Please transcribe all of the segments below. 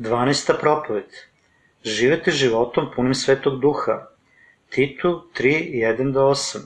12. propoved. Živete životom punim svetog duha. Titu 3, 1 do 8.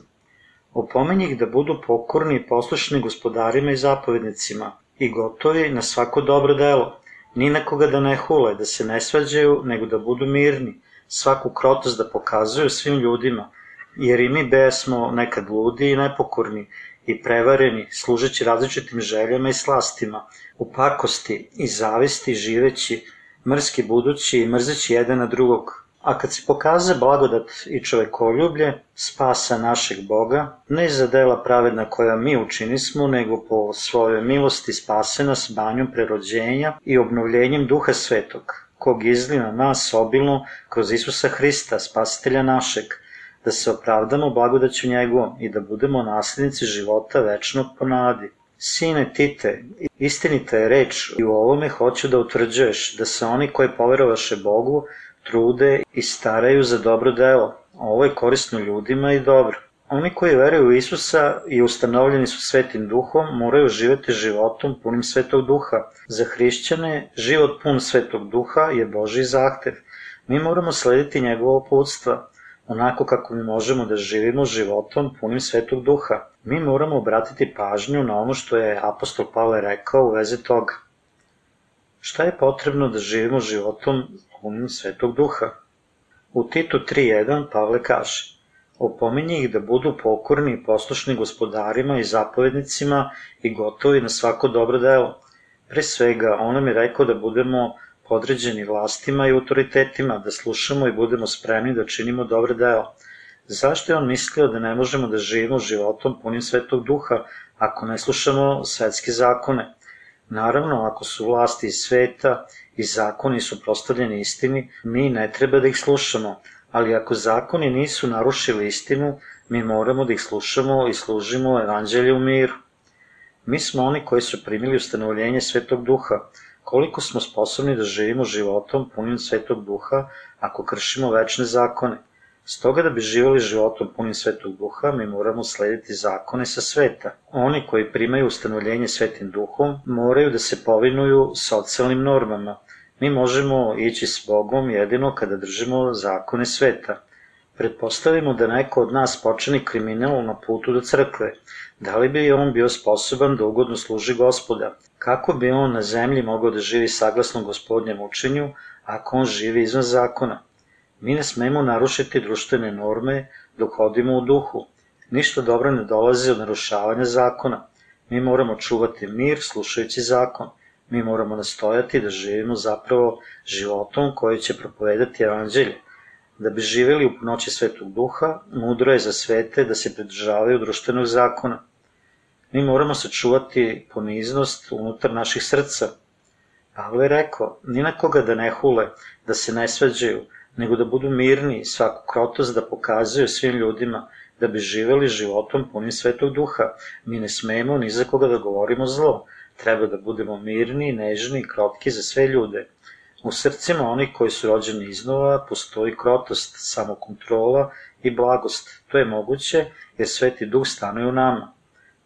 Opomenji ih da budu pokorni i poslušni gospodarima i zapovednicima i gotovi na svako dobro delo. Ni na koga da ne hule, da se ne svađaju, nego da budu mirni, svaku krotost da pokazuju svim ljudima, jer i mi besmo nekad ludi i nepokorni i prevareni, služeći različitim željama i slastima, u pakosti i zavisti živeći, mrski budući i mrzeći jedan na drugog. A kad se pokaze blagodat i čovekoljublje, spasa našeg Boga, ne za dela pravedna koja mi učinismo, nego po svojoj milosti spase nas banjom prerođenja i obnovljenjem duha svetog, kog izli na nas obilno kroz Isusa Hrista, spasitelja našeg, da se opravdamo blagodaću njegovom i da budemo naslednici života večnog po nadi. Sine Tite, istinita je reč i u ovome hoću da utvrđuješ da se oni koji poverovaše Bogu trude i staraju za dobro delo. Ovo je korisno ljudima i dobro. Oni koji veruju u Isusa i ustanovljeni su svetim duhom moraju živeti životom punim svetog duha. Za hrišćane život pun svetog duha je Boži zahtev. Mi moramo slediti njegovo putstva onako kako mi možemo da živimo životom punim svetog duha. Mi moramo obratiti pažnju na ono što je apostol Pavle rekao u veze toga. Šta je potrebno da živimo životom punim svetog duha? U Titu 3.1 Pavle kaže Opominje ih da budu pokorni i poslušni gospodarima i zapovednicima i gotovi na svako dobro delo. Pre svega, on nam je rekao da budemo podređeni vlastima i autoritetima, da slušamo i budemo spremni da činimo dobre delo. Zašto je on mislio da ne možemo da živimo životom punim svetog duha ako ne slušamo svetske zakone? Naravno, ako su vlasti iz sveta i zakoni su prostavljeni istini, mi ne treba da ih slušamo, ali ako zakoni nisu narušili istinu, mi moramo da ih slušamo i služimo evanđelje u miru. Mi smo oni koji su primili ustanovljenje svetog duha, koliko smo sposobni da živimo životom punim svetog duha ako kršimo večne zakone. Stoga da bi živali životom punim svetog duha, mi moramo slediti zakone sa sveta. Oni koji primaju ustanovljenje svetim duhom moraju da se povinuju socijalnim normama. Mi možemo ići s Bogom jedino kada držimo zakone sveta. Pretpostavimo da neko od nas počini kriminal na putu do crkve. Da li bi on bio sposoban da ugodno služi gospoda? Kako bi on na zemlji mogao da živi saglasno gospodnjem učenju ako on živi izvan zakona? Mi ne smemo narušiti društvene norme dok hodimo u duhu. Ništa dobro ne dolazi od narušavanja zakona. Mi moramo čuvati mir slušajući zakon. Mi moramo nastojati da živimo zapravo životom koji će propovedati evanđelje. Da bi živeli u noći svetog duha, mudro je za svete da se pridržavaju društvenog zakona. Mi moramo sačuvati poniznost unutar naših srca. Pavle je rekao, ni na koga da ne hule, da se ne svađaju, nego da budu mirni, svaku krotost da pokazuju svim ljudima, da bi živeli životom punim svetog duha. Mi ne smemo ni za koga da govorimo zlo. Treba da budemo mirni, nežni i krotki za sve ljude. U srcima onih koji su rođeni iznova postoji krotost, samokontrola i blagost. To je moguće jer sveti duh stanuje u nama.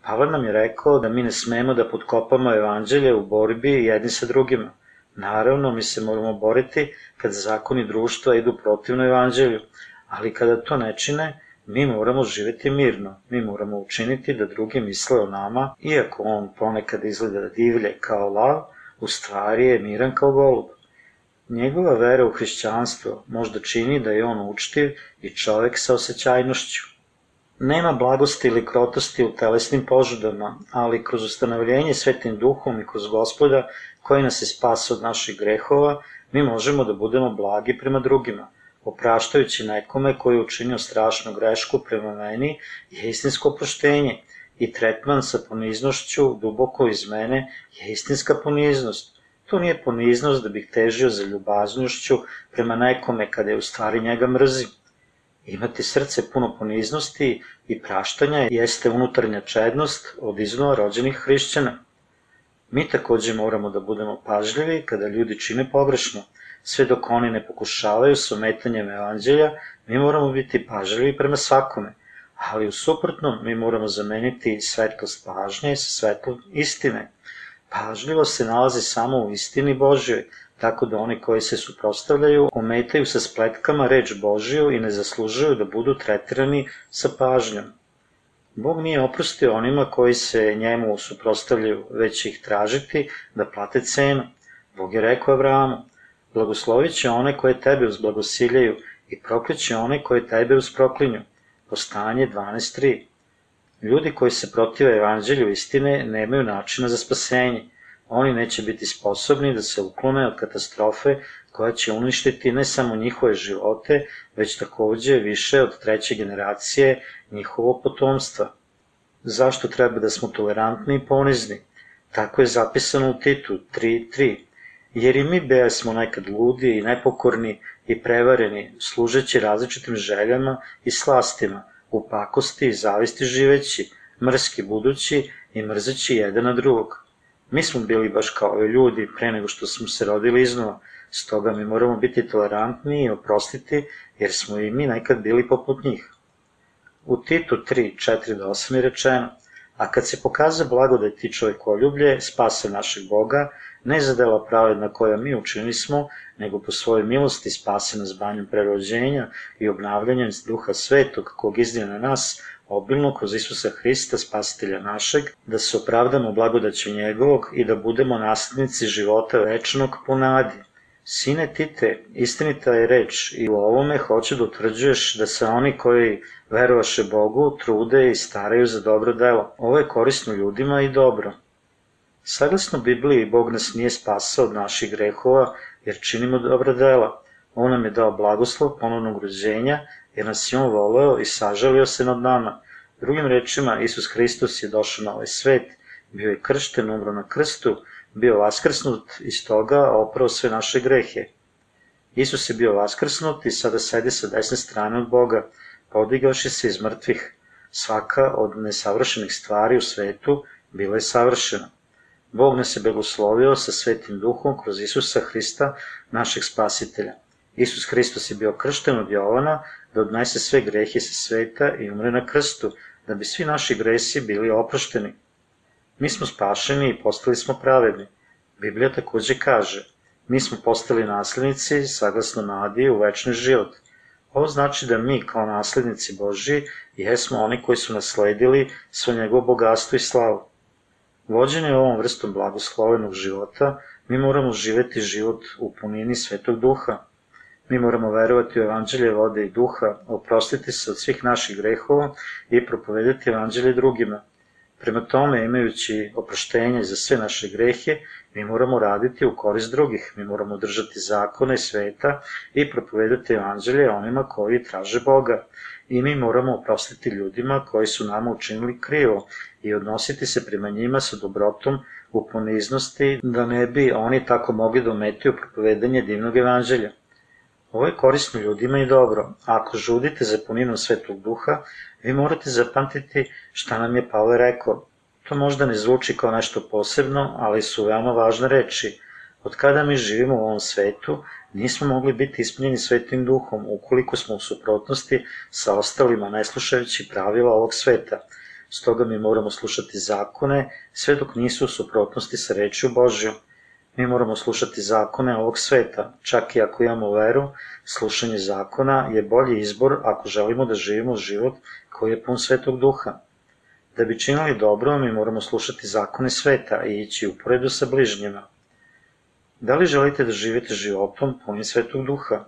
Pavle nam je rekao da mi ne smemo da podkopamo evanđelje u borbi jedni sa drugima. Naravno, mi se moramo boriti kad zakoni društva idu protivno evanđelju, ali kada to ne čine, mi moramo živeti mirno, mi moramo učiniti da drugi misle o nama, iako on ponekad izgleda divlje kao lav, u stvari je miran kao golub. Njegova vera u hrišćanstvo možda čini da je on učtiv i čovek sa osjećajnošću. Nema blagosti ili krotosti u telesnim požudama, ali kroz ustanovljenje svetim duhom i kroz gospoda koji nas je spas od naših grehova, mi možemo da budemo blagi prema drugima. Opraštajući nekome koji je učinio strašnu grešku prema meni je istinsko oproštenje i tretman sa poniznošću duboko iz mene je istinska poniznost. To nije poniznost da bih težio za ljubaznošću prema nekome kada je u stvari njega mrzim Imati srce puno poniznosti i praštanja jeste unutarnja čednost od iznova rođenih hrišćana. Mi takođe moramo da budemo pažljivi kada ljudi čine pogrešno. Sve dok oni ne pokušavaju s ometanjem evanđelja, mi moramo biti pažljivi prema svakome. Ali u suprotnom, mi moramo zameniti svetlost pažnje sa svetlom istine. Pažljivo se nalazi samo u istini Božjoj, tako da oni koji se suprostavljaju ometaju sa spletkama reč Božiju i ne zaslužuju da budu tretirani sa pažnjom. Bog nije oprostio onima koji se njemu suprostavljaju, već ih tražiti da plate cenu. Bog je rekao Abrahamu, blagoslovit će one koje tebe uzblagosiljaju i prokliće one koje tebe usproklinju. Postanje 12.3 Ljudi koji se protive evanđelju istine nemaju načina za spasenje. Oni neće biti sposobni da se uklone od katastrofe koja će uništiti ne samo njihove živote, već takođe više od treće generacije njihovo potomstva. Zašto treba da smo tolerantni i ponizni? Tako je zapisano u Titu 3.3. Jer i mi beja smo nekad ludi i nepokorni i prevareni, služeći različitim željama i slastima, u pakosti i zavisti živeći, mrski budući i mrzeći jedan na drugog. Mi smo bili baš kao ljudi pre nego što smo se rodili iznova, stoga mi moramo biti tolerantni i oprostiti, jer smo i mi nekad bili poput njih. U Titu 3, 4 do 8 je rečeno, a kad se pokaza blagodat i čovekoljublje, spase našeg Boga, ne za dela pravedna koja mi učinili smo, nego po svojoj milosti spase nas banjem prerođenja i obnavljanjem duha svetog kog izdje na nas, obilno kroz Isusa Hrista, spasitelja našeg, da se opravdamo blagodaću njegovog i da budemo naslednici života večnog po nadi. Sine Tite, istinita je reč i u ovome hoće da utvrđuješ da se oni koji verovaše Bogu trude i staraju za dobro delo. Ovo je korisno ljudima i dobro. Saglasno Bibliji, Bog nas nije spasao od naših grehova, jer činimo dobra dela. On nam je dao blagoslov ponovnog rođenja, jer nas je On voleo i sažalio se nad nama. Drugim rečima, Isus Hristos je došao na ovaj svet, bio je kršten, umro na krstu, bio vaskrsnut i stoga oprao sve naše grehe. Isus je bio vaskrsnut i sada sedi sa desne strane od Boga, podigaoši se iz mrtvih. Svaka od nesavršenih stvari u svetu bila je savršena. Bog nas je blagoslovio sa svetim duhom kroz Isusa Hrista, našeg spasitelja. Isus Hristos je bio kršten od Jovana da odnese sve grehe sa sveta i umre na krstu, da bi svi naši gresi bili oprošteni. Mi smo spašeni i postali smo pravedni. Biblija takođe kaže, mi smo postali naslednici saglasno nadi u večni život. Ovo znači da mi kao naslednici Božji jesmo oni koji su nasledili svo njegovo bogatstvo i slavu. Vođeni ovom vrstom blagoslovenog života, mi moramo živeti život u punini Svetog Duha. Mi moramo verovati u evanđelje vode i duha, oprostiti se od svih naših grehova i propovedati evanđelje drugima. Prema tome, imajući oproštenje za sve naše grehe, mi moramo raditi u korist drugih, mi moramo držati zakone sveta i propovedati evanđelje onima koji traže Boga. I mi moramo oprostiti ljudima koji su nama učinili krivo i odnositi se prema njima sa dobrotom u poniznosti, da ne bi oni tako mogli da ometiju propovedanje divnog evanđelja. Ovo je korisno ljudima i dobro. Ako žudite za puninom svetog duha, vi morate zapamtiti šta nam je Pavle rekao. To možda ne zvuči kao nešto posebno, ali su veoma važne reči. Od kada mi živimo u ovom svetu, nismo mogli biti ispunjeni svetim duhom ukoliko smo u suprotnosti sa ostalima ne slušajući pravila ovog sveta. Stoga mi moramo slušati zakone sve dok nisu u suprotnosti sa rečju Božjom. Mi moramo slušati zakone ovog sveta, čak i ako imamo veru, slušanje zakona je bolji izbor ako želimo da živimo život koji je pun svetog duha. Da bi činili dobro, mi moramo slušati zakone sveta i ići u poredu sa bližnjima. Da li želite da živite životom punim svetog duha?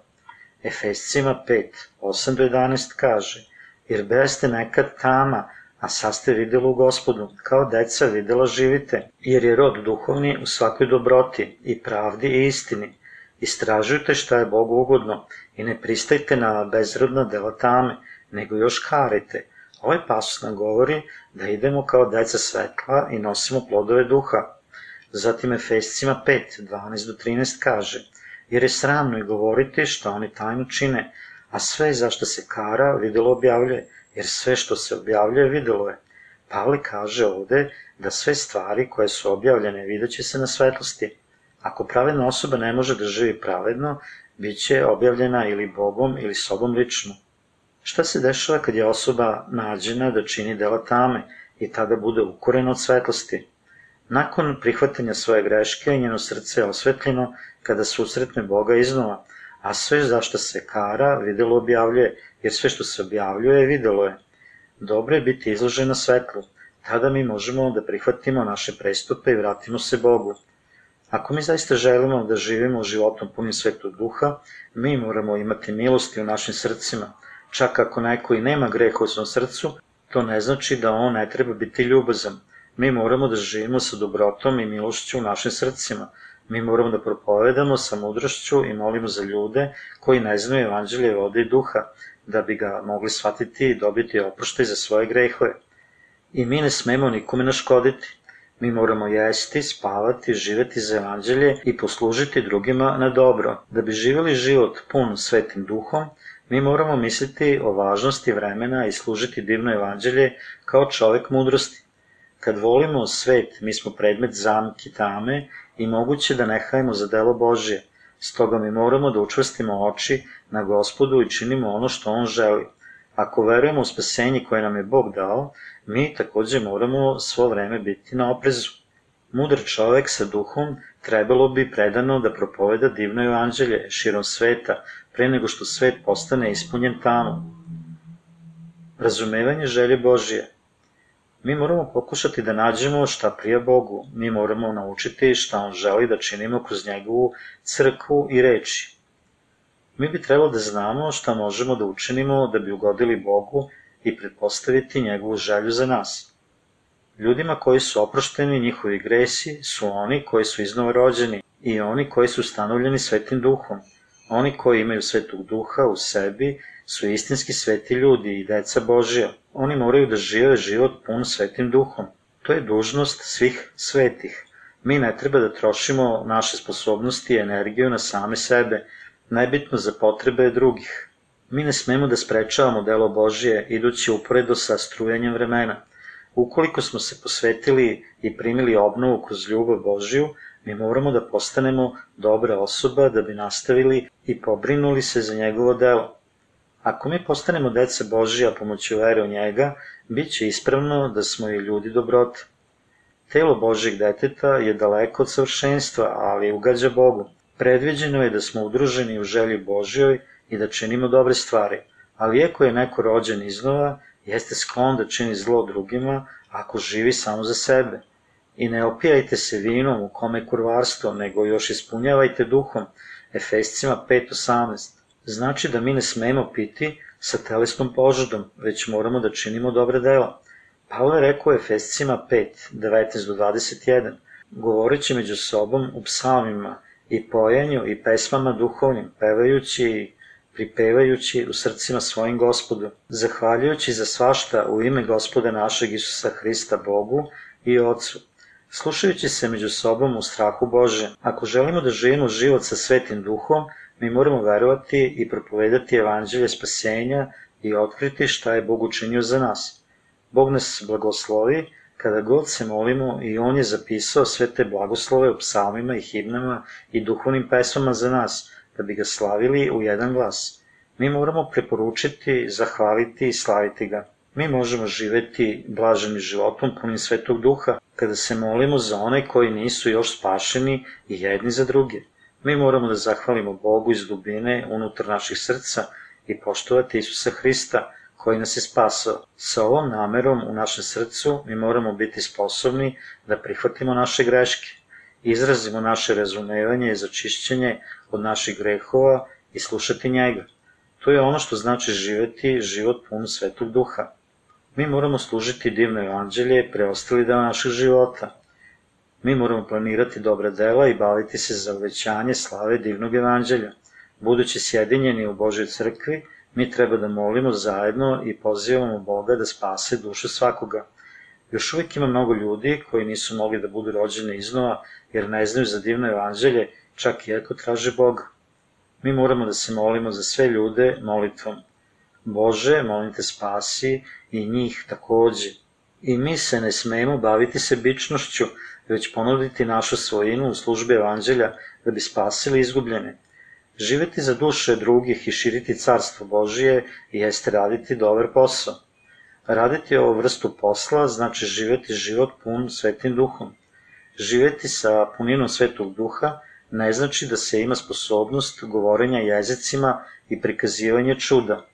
Efescima 5, 8 do 11 kaže, jer beste nekad tama, a sad ste videli u gospodu, kao deca videla živite, jer je rod duhovni u svakoj dobroti i pravdi i istini. Istražujte šta je Bogu ugodno i ne pristajte na bezrodna dela tame, nego još karite. Ovaj pasus nam govori da idemo kao deca svetla i nosimo plodove duha. Zatim Efescima 5, 12 do 13 kaže, jer je sramno i govoriti što oni tajno čine, a sve zašto se kara videlo objavljuje, jer sve što se objavljuje videlo je. Pavle kaže ovde da sve stvari koje su objavljene videće se na svetlosti. Ako pravedna osoba ne može da živi pravedno, bit će objavljena ili Bogom ili sobom lično. Šta se dešava kad je osoba nađena da čini dela tame i tada bude ukorena od svetlosti? Nakon prihvatanja svoje greške, njeno srce je osvetljeno kada susretne Boga iznova, a sve zašto se kara videlo objavljuje, jer sve što se objavljuje videlo je. Dobro je biti izložen na svetlu, tada mi možemo da prihvatimo naše prestupe i vratimo se Bogu. Ako mi zaista želimo da živimo životom punim svetog duha, mi moramo imati milosti u našim srcima. Čak ako neko i nema greha u svom srcu, to ne znači da on ne treba biti ljubazan. Mi moramo da živimo sa dobrotom i milošću u našim srcima. Mi moramo da propovedamo sa mudrošću i molimo za ljude koji ne znaju evanđelje vode i duha, da bi ga mogli shvatiti i dobiti oproštaj za svoje grehove. I mi ne smemo nikome naškoditi. Mi moramo jesti, spavati, živeti za evanđelje i poslužiti drugima na dobro. Da bi živeli život pun svetim duhom, mi moramo misliti o važnosti vremena i služiti divno evanđelje kao čovek mudrosti. Kad volimo svet, mi smo predmet zamki tame i moguće da ne hajemo za delo Božje. Stoga mi moramo da učvrstimo oči na gospodu i činimo ono što on želi. Ako verujemo u spasenje koje nam je Bog dao, mi takođe moramo svo vreme biti na oprezu. Mudar čovek sa duhom trebalo bi predano da propoveda divno evanđelje širom sveta, pre nego što svet postane ispunjen tamo. Razumevanje želje Božije Mi moramo pokušati da nađemo šta prija Bogu, mi moramo naučiti šta On želi da činimo kroz njegovu crkvu i reči. Mi bi trebalo da znamo šta možemo da učinimo da bi ugodili Bogu i pretpostaviti njegovu želju za nas. Ljudima koji su oprošteni njihovi gresi su oni koji su iznova rođeni i oni koji su stanovljeni svetim duhom. Oni koji imaju svetog duha u sebi su istinski sveti ljudi i deca Božija. Oni moraju da žive život pun svetim duhom. To je dužnost svih svetih. Mi ne treba da trošimo naše sposobnosti i energiju na same sebe, najbitno za potrebe drugih. Mi ne smemo da sprečavamo delo Božije idući uporedo sa strujanjem vremena. Ukoliko smo se posvetili i primili obnovu kroz ljubav Božiju, mi moramo da postanemo dobra osoba da bi nastavili i pobrinuli se za njegovo delo. Ako mi postanemo deca Božija pomoću vere u njega, bit će ispravno da smo i ljudi dobrota. Telo Božjeg deteta je daleko od savršenstva, ali ugađa Bogu. Predviđeno je da smo udruženi u želji Božjoj i da činimo dobre stvari, ali iako je neko rođen iznova, jeste sklon da čini zlo drugima ako živi samo za sebe. I ne opijajte se vinom u kome kurvarstvo, nego još ispunjavajte duhom, Efescima 5.18. Znači da mi ne smemo piti sa telesnom požudom, već moramo da činimo dobre dela. Pavle rekao Efescima 5, 19 do 21, govoreći među sobom u psalmima i pojanju i pesmama duhovnim, pevajući i pripevajući u srcima svojim gospodu, zahvaljujući za svašta u ime gospoda našeg Isusa Hrista Bogu i Otcu, slušajući se među sobom u strahu Bože. Ako želimo da živimo život sa svetim duhom, mi moramo verovati i propovedati evanđelje spasenja i otkriti šta je Bog učinio za nas. Bog nas blagoslovi kada god se molimo i On je zapisao sve te blagoslove u psalmima i himnama i duhovnim pesmama za nas, da bi ga slavili u jedan glas. Mi moramo preporučiti, zahvaliti i slaviti ga. Mi možemo živeti blaženim životom punim svetog duha kada se molimo za one koji nisu još spašeni i jedni za druge. Mi moramo da zahvalimo Bogu iz dubine unutar naših srca i poštovati Isusa Hrista koji nas je spasao. Sa ovom namerom u našem srcu mi moramo biti sposobni da prihvatimo naše greške, izrazimo naše razumevanje i začišćenje od naših grehova i slušati njega. To je ono što znači živeti život pun svetog duha. Mi moramo služiti divno evanđelje preostali deo našeg života. Mi moramo planirati dobra dela i baviti se za uvećanje slave divnog evanđelja. Budući sjedinjeni u Božoj crkvi, mi treba da molimo zajedno i pozivamo Boga da spase dušu svakoga. Još uvijek ima mnogo ljudi koji nisu mogli da budu rođeni iznova jer ne znaju za divno evanđelje, čak i ako traže Boga. Mi moramo da se molimo za sve ljude molitvom. Bože, molim te spasi i njih takođe. I mi se ne smemo baviti sebičnošću, već ponuditi našu svojinu u službi evanđelja da bi spasili izgubljene. Živeti za duše drugih i širiti carstvo Božije jeste raditi dobar posao. Raditi ovu vrstu posla znači živeti život pun svetim duhom. Živeti sa puninom svetog duha ne znači da se ima sposobnost govorenja jezicima i prikazivanja čuda.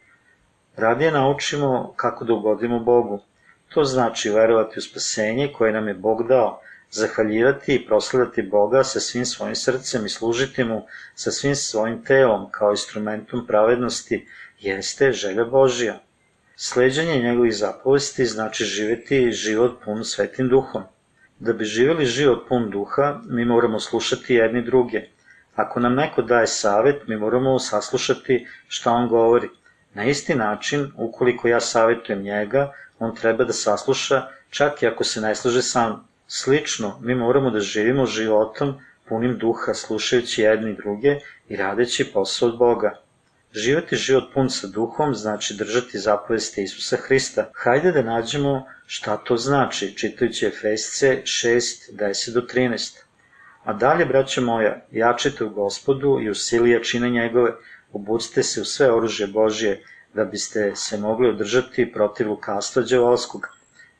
Radije naučimo kako da ugodimo Bogu. To znači verovati u spasenje koje nam je Bog dao, zahvaljivati i proslavljati Boga sa svim svojim srcem i služiti mu sa svim svojim telom kao instrumentom pravednosti jeste želja Božija. Sleđanje njegovih zapovesti znači živeti život pun svetim duhom. Da bi živeli život pun duha, mi moramo slušati jedni druge. Ako nam neko daje savet, mi moramo saslušati šta on govori. Na isti način, ukoliko ja savetujem njega, on treba da sasluša čak i ako se ne slaže sam. Slično, mi moramo da živimo životom punim duha, slušajući jedni druge i radeći posao od Boga. Živati život pun sa duhom znači držati zapovesti Isusa Hrista. Hajde da nađemo šta to znači, čitajući Efesce 6, 10 do 13. A dalje, braće moja, jačite u gospodu i u sili jačine njegove, obucite se u sve oružje Božje, da biste se mogli održati protiv lukastva džavolskog.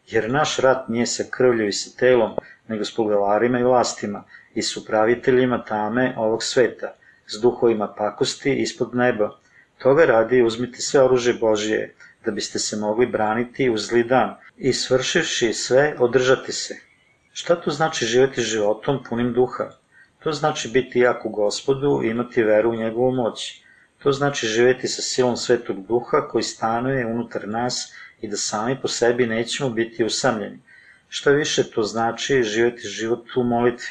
Jer naš rat nije sa krvlju i sa telom, nego s poglavarima i vlastima i s upraviteljima tame ovog sveta, s duhovima pakosti ispod neba. Toga radi uzmite sve oružje Božije, da biste se mogli braniti u zli dan i svršivši sve održati se. Šta to znači živeti životom punim duha? To znači biti jak u gospodu i imati veru u njegovu moć. To znači živeti sa silom svetog duha koji stanuje unutar nas i da sami po sebi nećemo biti usamljeni. Šta više to znači živeti život u molitvi.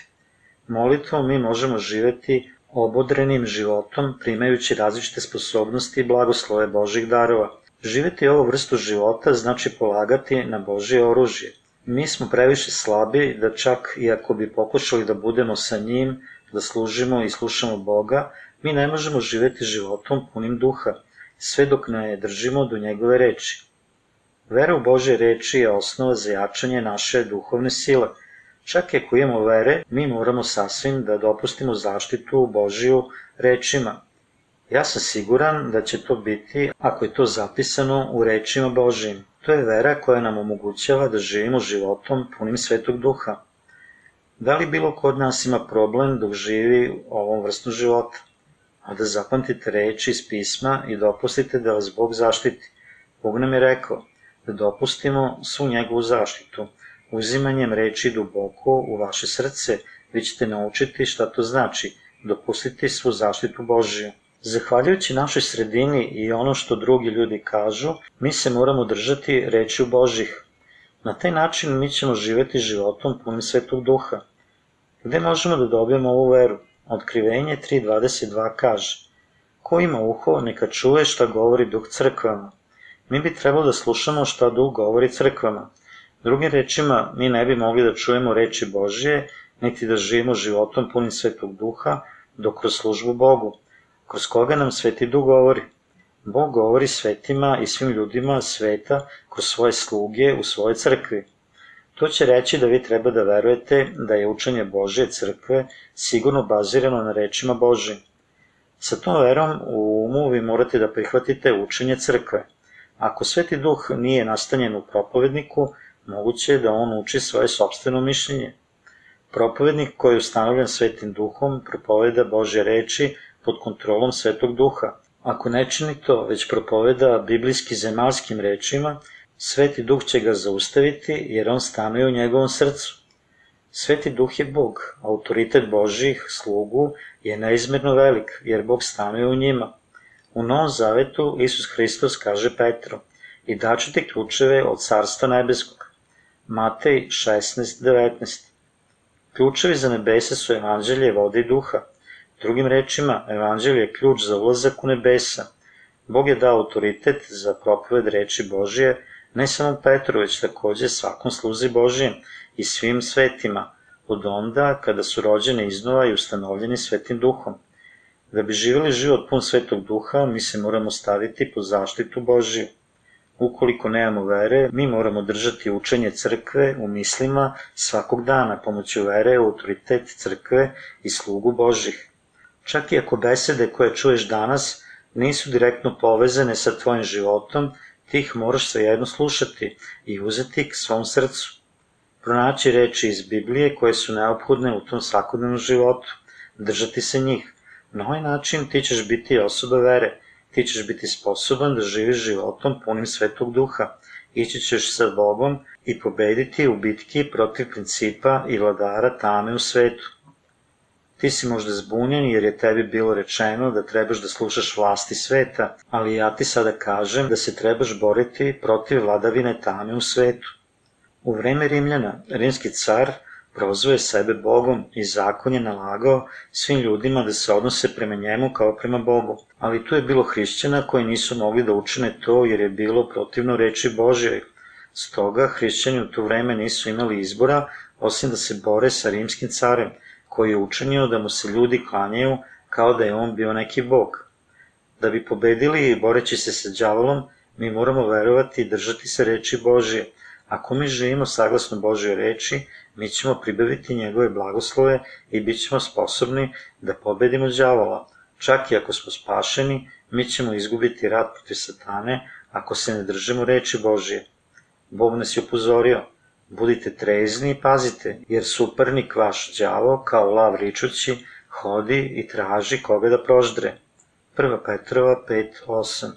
Molitvom mi možemo živeti obodrenim životom, primajući različite sposobnosti i blagoslove Božih darova. Živeti ovu vrstu života znači polagati na Božje oružje. Mi smo previše slabi da čak i ako bi pokušali da budemo sa njim, da služimo i slušamo Boga, mi ne možemo živeti životom punim duha, sve dok ne držimo do njegove reči. Vera u Bože reči je osnova za jačanje naše duhovne sile – Čak i ako imamo vere, mi moramo sasvim da dopustimo zaštitu Božiju rečima. Ja sam siguran da će to biti ako je to zapisano u rečima Božijim. To je vera koja nam omogućava da živimo životom punim svetog duha. Da li bilo ko od nas ima problem dok živi ovom vrstu života? A da zapamtite reči iz pisma i dopustite da vas Bog zaštiti. Bog nam je rekao da dopustimo svu njegovu zaštitu, Uzimanjem reči duboko u vaše srce, vi ćete naučiti šta to znači, dopustiti svu zaštitu Božiju. Zahvaljujući našoj sredini i ono što drugi ljudi kažu, mi se moramo držati reči Božih. Na taj način mi ćemo živeti životom punim svetog duha. Gde možemo da dobijemo ovu veru? Otkrivenje 3.22 kaže Ko ima uho, neka čuje šta govori duh crkvama. Mi bi trebalo da slušamo šta duh govori crkvama. Drugim rečima, mi ne bi mogli da čujemo reči Božije, niti da živimo životom punim svetog duha, dok kroz službu Bogu, kroz koga nam sveti duh govori. Bog govori svetima i svim ljudima sveta kroz svoje sluge u svojoj crkvi. To će reći da vi treba da verujete da je učenje Božje crkve sigurno bazirano na rečima Božje. Sa tom verom u umu vi morate da prihvatite učenje crkve. Ako Sveti Duh nije nastanjen u propovedniku, moguće je da on uči svoje sobstveno mišljenje. Propovednik koji je ustanovljen svetim duhom propoveda Bože reči pod kontrolom svetog duha. Ako ne čini to, već propoveda biblijski zemalskim rečima, sveti duh će ga zaustaviti jer on stanuje u njegovom srcu. Sveti duh je Bog, autoritet Božih slugu je neizmerno velik, jer Bog stanuje u njima. U Novom Zavetu Isus Hristos kaže Petru, i daćete ključeve od Carstva Nebeskog. Matej 16.19 Ključevi za nebesa su evanđelje vode i duha. Drugim rečima, evanđelje je ključ za ulazak u nebesa. Bog je dao autoritet za propoved reči Božije, ne samo Petru, već takođe svakom sluzi Božijem i svim svetima, od onda kada su rođeni iznova i ustanovljeni svetim duhom. Da bi živeli život pun svetog duha, mi se moramo staviti pod zaštitu Božiju. Ukoliko nemamo vere, mi moramo držati učenje crkve u mislima svakog dana pomoću vere, autoritet crkve i slugu Božih. Čak i ako besede koje čuješ danas nisu direktno povezane sa tvojim životom, ti ih moraš svejedno slušati i uzeti k svom srcu. pronaći reči iz Biblije koje su neophodne u tom svakodnevnom životu, držati se njih. Na ovaj način ti ćeš biti osoba vere, ti ćeš biti sposoban da živiš životom punim svetog duha, ići ćeš sa Bogom i pobediti u bitki protiv principa i vladara tame u svetu. Ti si možda zbunjen jer je tebi bilo rečeno da trebaš da slušaš vlasti sveta, ali ja ti sada kažem da se trebaš boriti protiv vladavine tame u svetu. U vreme Rimljana, rimski car prozvoje sebe Bogom i zakon je nalagao svim ljudima da se odnose prema njemu kao prema Bogu. Ali tu je bilo hrišćana koji nisu mogli da učine to jer je bilo protivno reči Božjoj. Stoga hrišćani u to vreme nisu imali izbora osim da se bore sa rimskim carem, koji je učinio da mu se ljudi klanjaju kao da je on bio neki bog. Da bi pobedili boreći se sa đavolom, mi moramo verovati i držati se reči Božje. Ako mi živimo saglasno Božje reči, mi ćemo pribaviti njegove blagoslove i bit ćemo sposobni da pobedimo đavola. Čak i ako smo spašeni, mi ćemo izgubiti rat protiv satane ako se ne držimo reči Božije. Bog nas je upozorio, budite trezni i pazite, jer suparnik vaš đavo, kao lav ričući, hodi i traži koga da proždre. 1. Petrova 5.8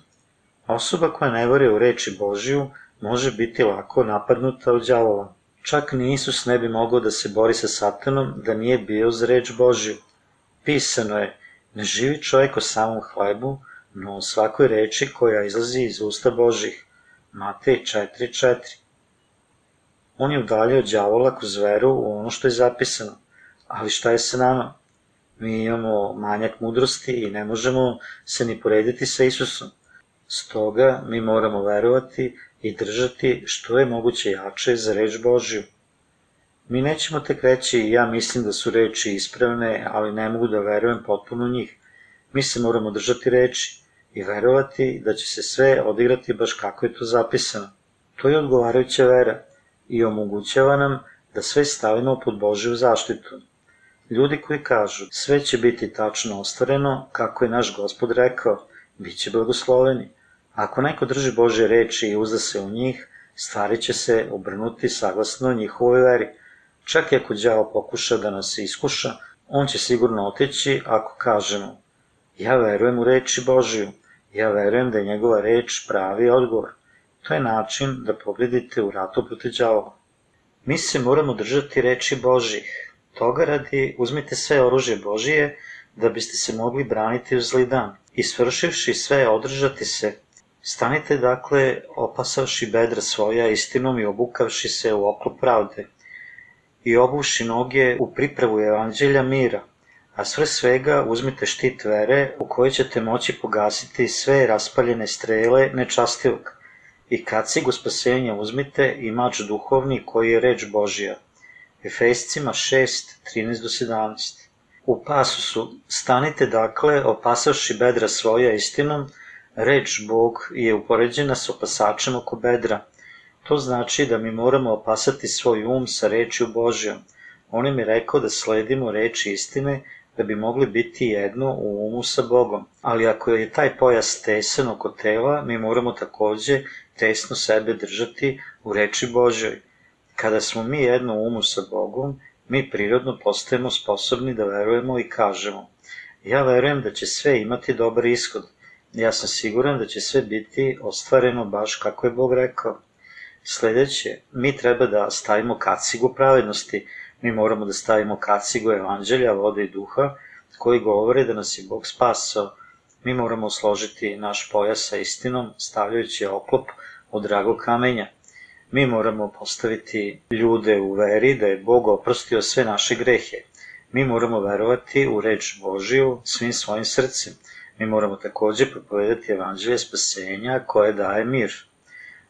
Osoba koja ne vore u reči Božiju može biti lako napadnuta od đavola. Čak ni Isus ne bi mogao da se bori sa satanom da nije bio za reč Božju. Pisano je, ne živi čovjek o samom hlebu, no o svakoj reči koja izlazi iz usta Božih. Matej 4.4 On je udaljio đavola kroz veru u ono što je zapisano. Ali šta je sa nama? Mi imamo manjak mudrosti i ne možemo se ni porediti sa Isusom. Stoga mi moramo verovati i držati što je moguće jače za reč Božju. Mi nećemo tek reći, ja mislim da su reči ispravne, ali ne mogu da verujem potpuno njih. Mi se moramo držati reči i verovati da će se sve odigrati baš kako je to zapisano. To je odgovarajuća vera i omogućava nam da sve stavimo pod Božju zaštitu. Ljudi koji kažu sve će biti tačno ostvareno, kako je naš gospod rekao, bit će blagosloveni. Ako neko drži Bože reči i uzda se u njih, stvari će se obrnuti saglasno njihovoj veri. Čak i ako đavo pokuša da nas iskuša, on će sigurno otići ako kažemo ja verujem u reči Božiju, ja verujem da je njegova reč pravi odgovor. To je način da pobedite u ratu protiv đavola. Mi se moramo držati reči Božih. Toga radi uzmite sve oružje Božije da biste se mogli braniti u zli dan. I svršivši sve održati se. Stanite dakle, opasavši bedra svoja istinom i obukavši se u oklop pravde. I obuši noge u pripravu evanđelja mira, a sve svega uzmite štit vere u kojoj ćete moći pogasiti sve raspaljene strele nečastivog i kacigu spasenja uzmite i mač duhovni koji je reč Božija. Efescima 6, 13 do 17 U pasusu stanite dakle, opasavši bedra svoja istinom, Reč Bog je upoređena sa opasačem oko bedra. To znači da mi moramo opasati svoj um sa rečju Božjom. On je rekao da sledimo reči istine da bi mogli biti jedno u umu sa Bogom. Ali ako je taj pojas tesan oko tela, mi moramo takođe tesno sebe držati u reči Božjoj. Kada smo mi jedno u umu sa Bogom, mi prirodno postajemo sposobni da verujemo i kažemo Ja verujem da će sve imati dobar ishod, Ja sam siguran da će sve biti ostvareno baš kako je Bog rekao. Sledeće, mi treba da stavimo kacigu pravednosti, mi moramo da stavimo kacigu evanđelja, vode i duha, koji govore da nas je Bog spasao. Mi moramo složiti naš pojas sa istinom, stavljajući oklop od dragog kamenja. Mi moramo postaviti ljude u veri da je Bog oprostio sve naše grehe. Mi moramo verovati u reč Božiju svim svojim srcem Mi moramo takođe propovedati evanđelje spasenja koje daje mir.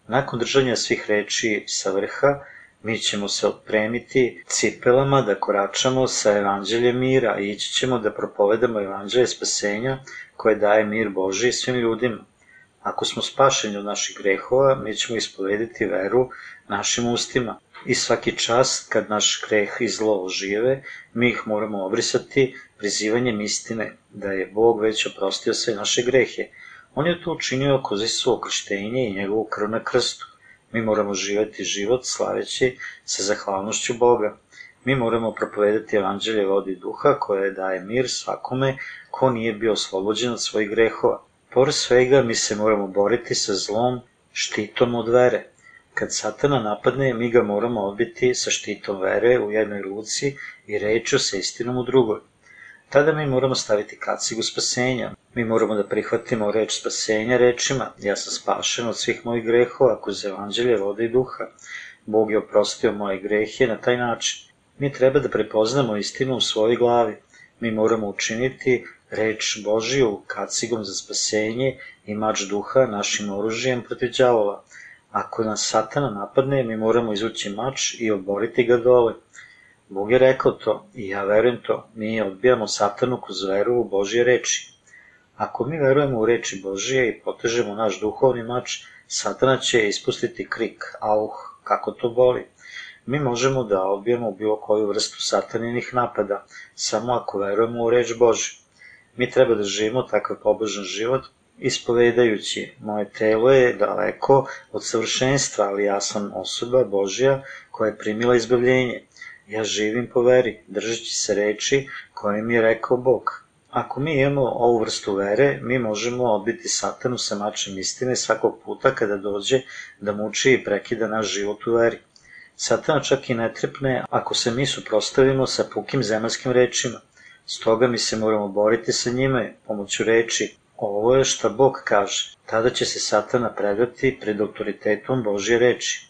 Nakon držanja svih reči sa vrha, mi ćemo se otpremiti cipelama da koračamo sa evanđeljem mira i ići ćemo da propovedamo evanđelje spasenja koje daje mir Boži svim ljudima. Ako smo spašeni od naših grehova, mi ćemo ispovediti veru našim ustima. I svaki čas kad naš greh i zlo ožive, mi ih moramo obrisati prizivanjem istine, da je Bog već oprostio sve naše grehe. On je to učinio kroz Isuo krštenje i njegovu krv na krstu. Mi moramo živeti život slaveći sa zahvalnošću Boga. Mi moramo propovedati evanđelje vodi duha koje daje mir svakome ko nije bio oslobođen od svojih grehova. Pored svega mi se moramo boriti sa zlom štitom od vere. Kad satana napadne, mi ga moramo odbiti sa štitom vere u jednoj ruci i reču sa istinom u drugoj. Tada mi moramo staviti kacigu spasenja. Mi moramo da prihvatimo reč spasenja rečima, ja sam spašen od svih mojih grehova kroz evanđelje vode i duha. Bog je oprostio moje grehe na taj način. Mi treba da prepoznamo istinu u svojoj glavi. Mi moramo učiniti reč Božiju kacigom za spasenje i mač duha našim oružjem protiv djavola. Ako nas satana napadne, mi moramo izvući mač i oboriti ga dole. Bog je rekao to i ja verujem to. Mi odbijamo satanu kroz veru u Božje reči. Ako mi verujemo u reči Božije i potežemo naš duhovni mač, satana će ispustiti krik, auh, kako to boli. Mi možemo da odbijemo bilo koju vrstu sataninih napada, samo ako verujemo u reč Božju. Mi treba da živimo takav pobožan život, ispovedajući, moje telo je daleko od savršenstva, ali ja sam osoba Božja koja je primila izbavljenje. Ja živim po veri, držeći se reči koje mi je rekao Bog. Ako mi imamo ovu vrstu vere, mi možemo odbiti satanu sa mačem istine svakog puta kada dođe da muči i prekida naš život u veri. Satana čak i ne trepne ako se mi suprostavimo sa pukim zemaljskim rečima. Stoga mi se moramo boriti sa njime pomoću reči. Ovo je šta Bog kaže. Tada će se satana predati pred autoritetom Božje reči.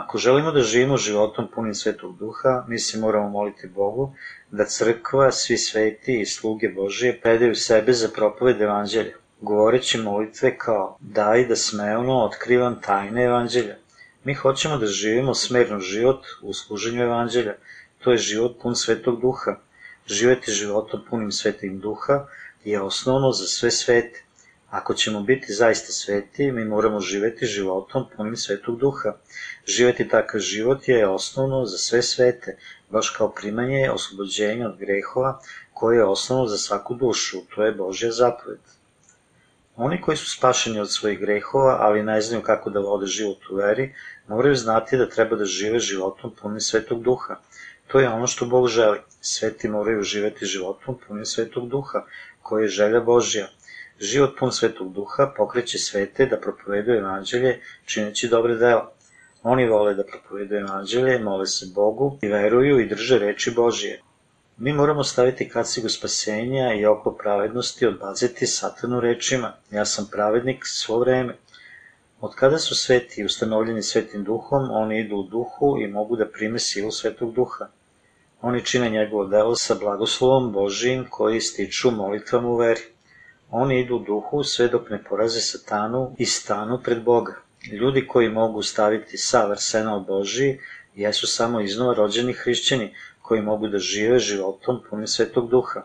Ako želimo da živimo životom punim svetog duha, mi se moramo moliti Bogu da crkva, svi sveti i sluge Božije predaju sebe za propoved evanđelja, govoreći molitve kao daj da smevno otkrivam tajne evanđelja. Mi hoćemo da živimo smerno život u služenju evanđelja, to je život pun svetog duha. Živeti životom punim svetim duha je osnovno za sve svete. Ako ćemo biti zaista sveti, mi moramo živeti životom punim svetog duha. Živeti takav život je osnovno za sve svete, baš kao primanje oslobođenja od grehova, koje je osnovno za svaku dušu, to je Božja zapoved. Oni koji su spašeni od svojih grehova, ali ne znaju kako da vode život u veri, moraju znati da treba da žive životom punim svetog duha. To je ono što Bog želi. Sveti moraju živeti životom punim svetog duha, koji je želja Božja. Život pun svetog duha pokreće svete da propovedu evanđelje čineći dobre dela. Oni vole da propovedu evanđelje, mole se Bogu i veruju i drže reči Božije. Mi moramo staviti kacigu spasenja i oko pravednosti odbaciti satanu rečima. Ja sam pravednik svo vreme. Od kada su sveti ustanovljeni svetim duhom, oni idu u duhu i mogu da prime silu svetog duha. Oni čine njegovo delo sa blagoslovom Božijim koji stiču molitvama u veri. Oni idu u duhu sve dok ne poraze satanu i stanu pred Boga. Ljudi koji mogu staviti sav arsenal Božiji jesu samo iznova rođeni hrišćani koji mogu da žive životom punim svetog duha.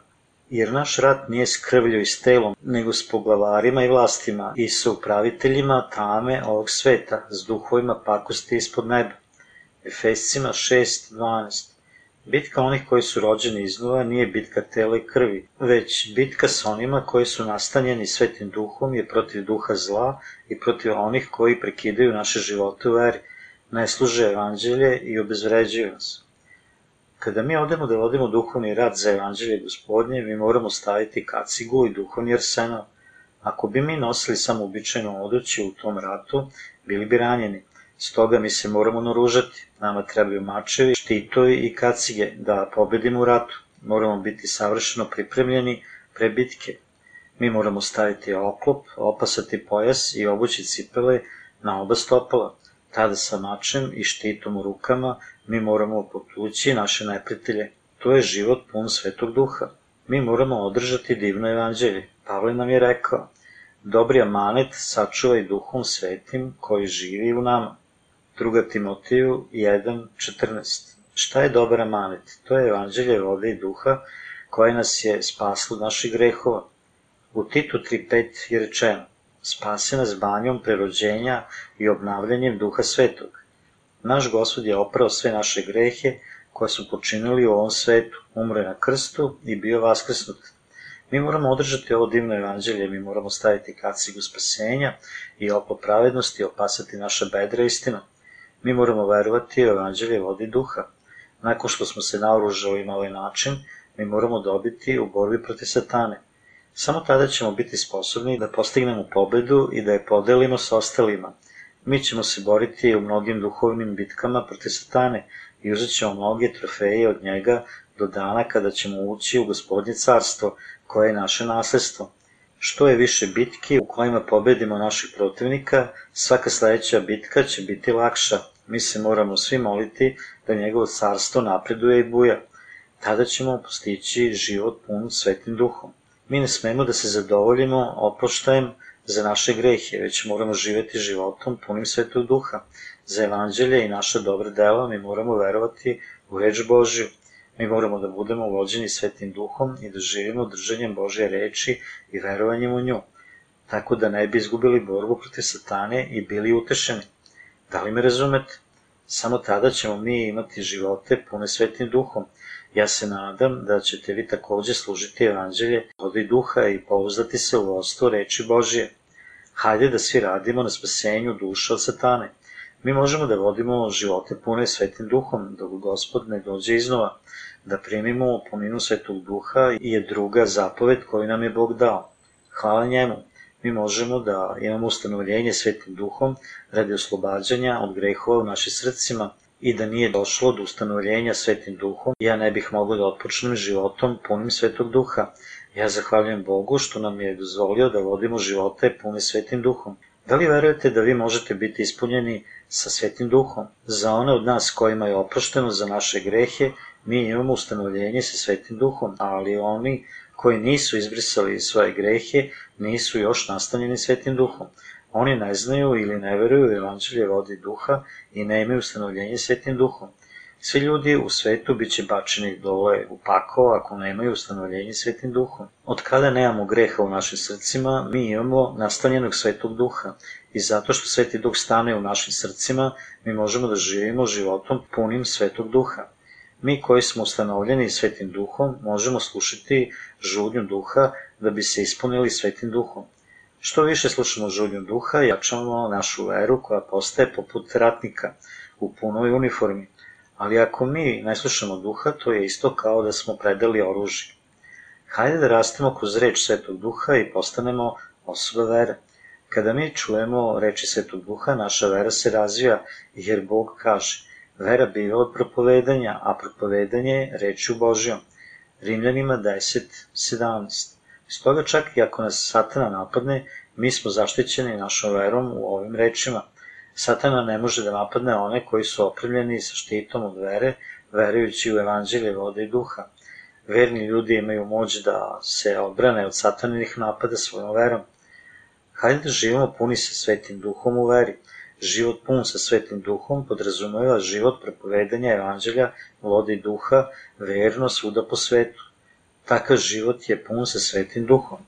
Jer naš rat nije s krvlju i s telom, nego s poglavarima i vlastima i sa upraviteljima tame ovog sveta, s duhovima pakosti ispod neba. Efescima 6.12 Bitka onih koji su rođeni iznova nije bitka tela i krvi, već bitka sa onima koji su nastanjeni svetim duhom je protiv duha zla i protiv onih koji prekidaju naše živote u veri, ne služe evanđelje i obezvređuju nas. Kada mi odemo da vodimo duhovni rad za evanđelje gospodnje, mi moramo staviti kacigu i duhovni arsenal. Ako bi mi nosili samo običajno odući u tom ratu, bili bi ranjeni. Stoga mi se moramo naružati. Nama trebaju mačevi, štitovi i kacige da pobedimo u ratu. Moramo biti savršeno pripremljeni pre bitke. Mi moramo staviti oklop, opasati pojas i obući cipele na oba stopala. Tada sa mačem i štitom u rukama mi moramo potući naše neprijatelje. To je život pun svetog duha. Mi moramo održati divno evanđelje. Pavle nam je rekao, dobri amanet sačuvaj duhom svetim koji živi u nama. 2. Timotiju 1.14 Šta je dobar amanet? To je evanđelje vode i duha koje nas je spaslo naših grehova. U Titu 3.5 je rečeno Spase nas banjom prerođenja i obnavljanjem duha svetog. Naš gospod je oprao sve naše grehe koje su počinili u ovom svetu, umre na krstu i bio vaskrsnut. Mi moramo održati ovo divno evanđelje, mi moramo staviti kacigu spasenja i oko pravednosti opasati naša bedra istinom. Mi moramo verovati u evanđelje vodi duha. Nakon što smo se naoružali na ovaj način, mi moramo dobiti u borbi protiv satane. Samo tada ćemo biti sposobni da postignemo pobedu i da je podelimo sa ostalima. Mi ćemo se boriti u mnogim duhovnim bitkama protiv satane i uzet ćemo mnoge trofeje od njega do dana kada ćemo ući u gospodnje carstvo, koje je naše nasledstvo. Što je više bitki u kojima pobedimo naših protivnika, svaka sledeća bitka će biti lakša. Mi se moramo svi moliti da njegovo carstvo napreduje i buja. Tada ćemo postići život pun svetim duhom. Mi ne smemo da se zadovoljimo oproštajem za naše grehe, već moramo živeti životom punim svetog duha. Za evanđelje i naša dobra dela mi moramo verovati u reč Božju. Mi moramo da budemo vođeni svetim duhom i da živimo držanjem Božje reči i verovanjem u nju, tako da ne bi izgubili borbu protiv satane i bili utešeni. Da li me razumete? Samo tada ćemo mi imati živote pune svetim duhom. Ja se nadam da ćete vi takođe služiti evanđelje vodi duha i pouzdati se u vodstvo reči Božije. Hajde da svi radimo na spasenju duša od satane. Mi možemo da vodimo živote pune svetim duhom, dok gospod ne dođe iznova, da primimo pominu svetog duha i je druga zapoved koju nam je Bog dao. Hvala njemu mi možemo da imamo ustanovljenje svetim duhom radi oslobađanja od grehova u našim srcima i da nije došlo do ustanovljenja svetim duhom, ja ne bih mogao da otpočnem životom punim svetog duha. Ja zahvaljujem Bogu što nam je dozvolio da vodimo živote pune svetim duhom. Da li verujete da vi možete biti ispunjeni sa svetim duhom? Za one od nas kojima je oprošteno za naše grehe, mi imamo ustanovljenje sa svetim duhom, ali oni koji nisu izbrisali svoje grehe, nisu još nastanjeni svetim duhom. Oni ne znaju ili ne veruju u evanđelje vodi duha i ne imaju ustanovljenje svetim duhom. Svi ljudi u svetu biće bačeni dole u pakao ako nemaju ustanovljenje svetim duhom. Od kada nemamo greha u našim srcima, mi imamo nastanjenog svetog duha i zato što sveti duh stane u našim srcima, mi možemo da živimo životom punim svetog duha. Mi koji smo ustanovljeni svetim duhom možemo slušati žudnju duha da bi se ispunili svetim duhom. Što više slušamo žudnju duha, jačamo našu veru koja postaje poput ratnika u punoj uniformi. Ali ako mi ne slušamo duha, to je isto kao da smo predali oružje. Hajde da rastemo kroz reč Svetog Duha i postanemo osoba vere. Kada mi čujemo reči Svetog Duha, naša vera se razvija, jer Bog kaže, vera biva od propovedanja, a propovedanje rečju Božjom. Rimljanima 10.17. Stoga čak i ako nas satana napadne, mi smo zaštićeni našom verom u ovim rečima. Satana ne može da napadne one koji su opremljeni sa štitom od vere, verujući u evanđelje vode i duha. Verni ljudi imaju moć da se odbrane od sataninih napada svojom verom. Hajde da živimo puni sa svetim duhom u veri. Život pun sa svetim duhom podrazumeva život prepovedanja evanđelja, vode i duha, verno svuda po svetu. Takav život je pun sa svetim duhom.